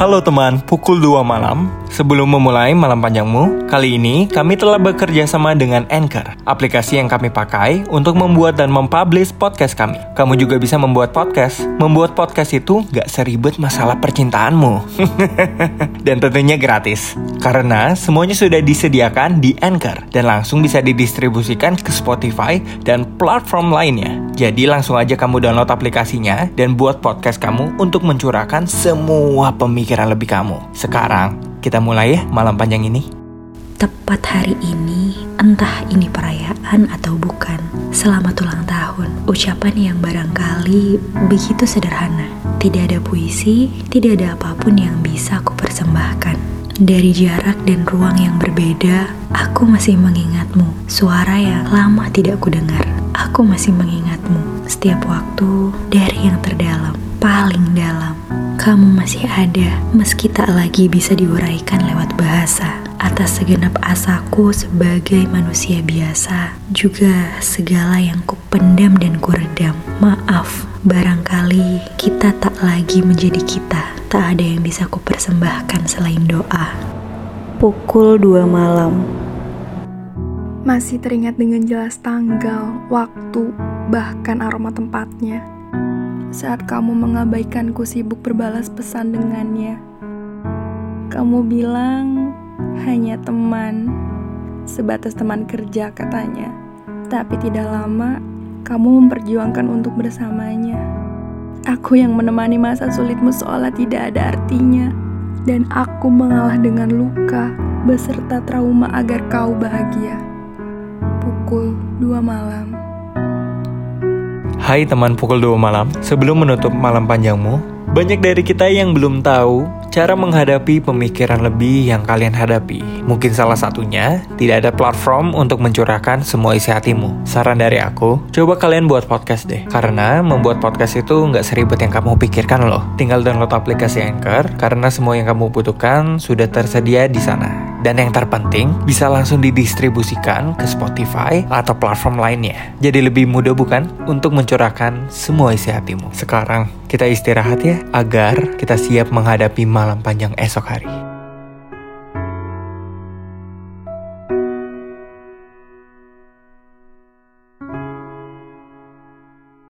Halo teman, pukul 2 malam. Sebelum memulai malam panjangmu, kali ini kami telah bekerja sama dengan Anchor, aplikasi yang kami pakai untuk membuat dan mempublish podcast kami. Kamu juga bisa membuat podcast. Membuat podcast itu gak seribet masalah percintaanmu. dan tentunya gratis. Karena semuanya sudah disediakan di Anchor dan langsung bisa didistribusikan ke Spotify dan platform lainnya. Jadi langsung aja kamu download aplikasinya dan buat podcast kamu untuk mencurahkan semua pemikiran lebih kamu. Sekarang, kita mulai ya malam panjang ini. Tepat hari ini, entah ini perayaan atau bukan, selamat ulang tahun. Ucapan yang barangkali begitu sederhana. Tidak ada puisi, tidak ada apa pun yang bisa aku persembahkan. Dari jarak dan ruang yang berbeda, aku masih mengingatmu. Suara yang lama tidak kudengar. Aku masih mengingatmu setiap waktu dari yang terdalam, paling dalam. Kamu masih ada, meski tak lagi bisa diuraikan lewat bahasa. Atas segenap asaku sebagai manusia biasa, juga segala yang kupendam dan kuredam. Maaf, barangkali kita tak lagi menjadi kita. Tak ada yang bisa kupersembahkan selain doa. Pukul 2 malam, Masih teringat dengan jelas tanggal, waktu, bahkan aroma tempatnya. Saat kamu mengabaikanku sibuk berbalas pesan dengannya. Kamu bilang hanya teman, sebatas teman kerja katanya. Tapi tidak lama, kamu memperjuangkan untuk bersamanya. Aku yang menemani masa sulitmu seolah tidak ada artinya. Dan aku mengalah dengan luka beserta trauma agar kau bahagia pukul 2 malam. Hai teman pukul 2 malam, sebelum menutup malam panjangmu, banyak dari kita yang belum tahu cara menghadapi pemikiran lebih yang kalian hadapi. Mungkin salah satunya, tidak ada platform untuk mencurahkan semua isi hatimu. Saran dari aku, coba kalian buat podcast deh. Karena membuat podcast itu nggak seribet yang kamu pikirkan loh. Tinggal download aplikasi Anchor, karena semua yang kamu butuhkan sudah tersedia di sana. Dan yang terpenting, bisa langsung didistribusikan ke Spotify atau platform lainnya. Jadi lebih mudah bukan untuk mencurahkan semua isi hatimu. Sekarang kita istirahat ya, agar kita siap menghadapi malam panjang esok hari.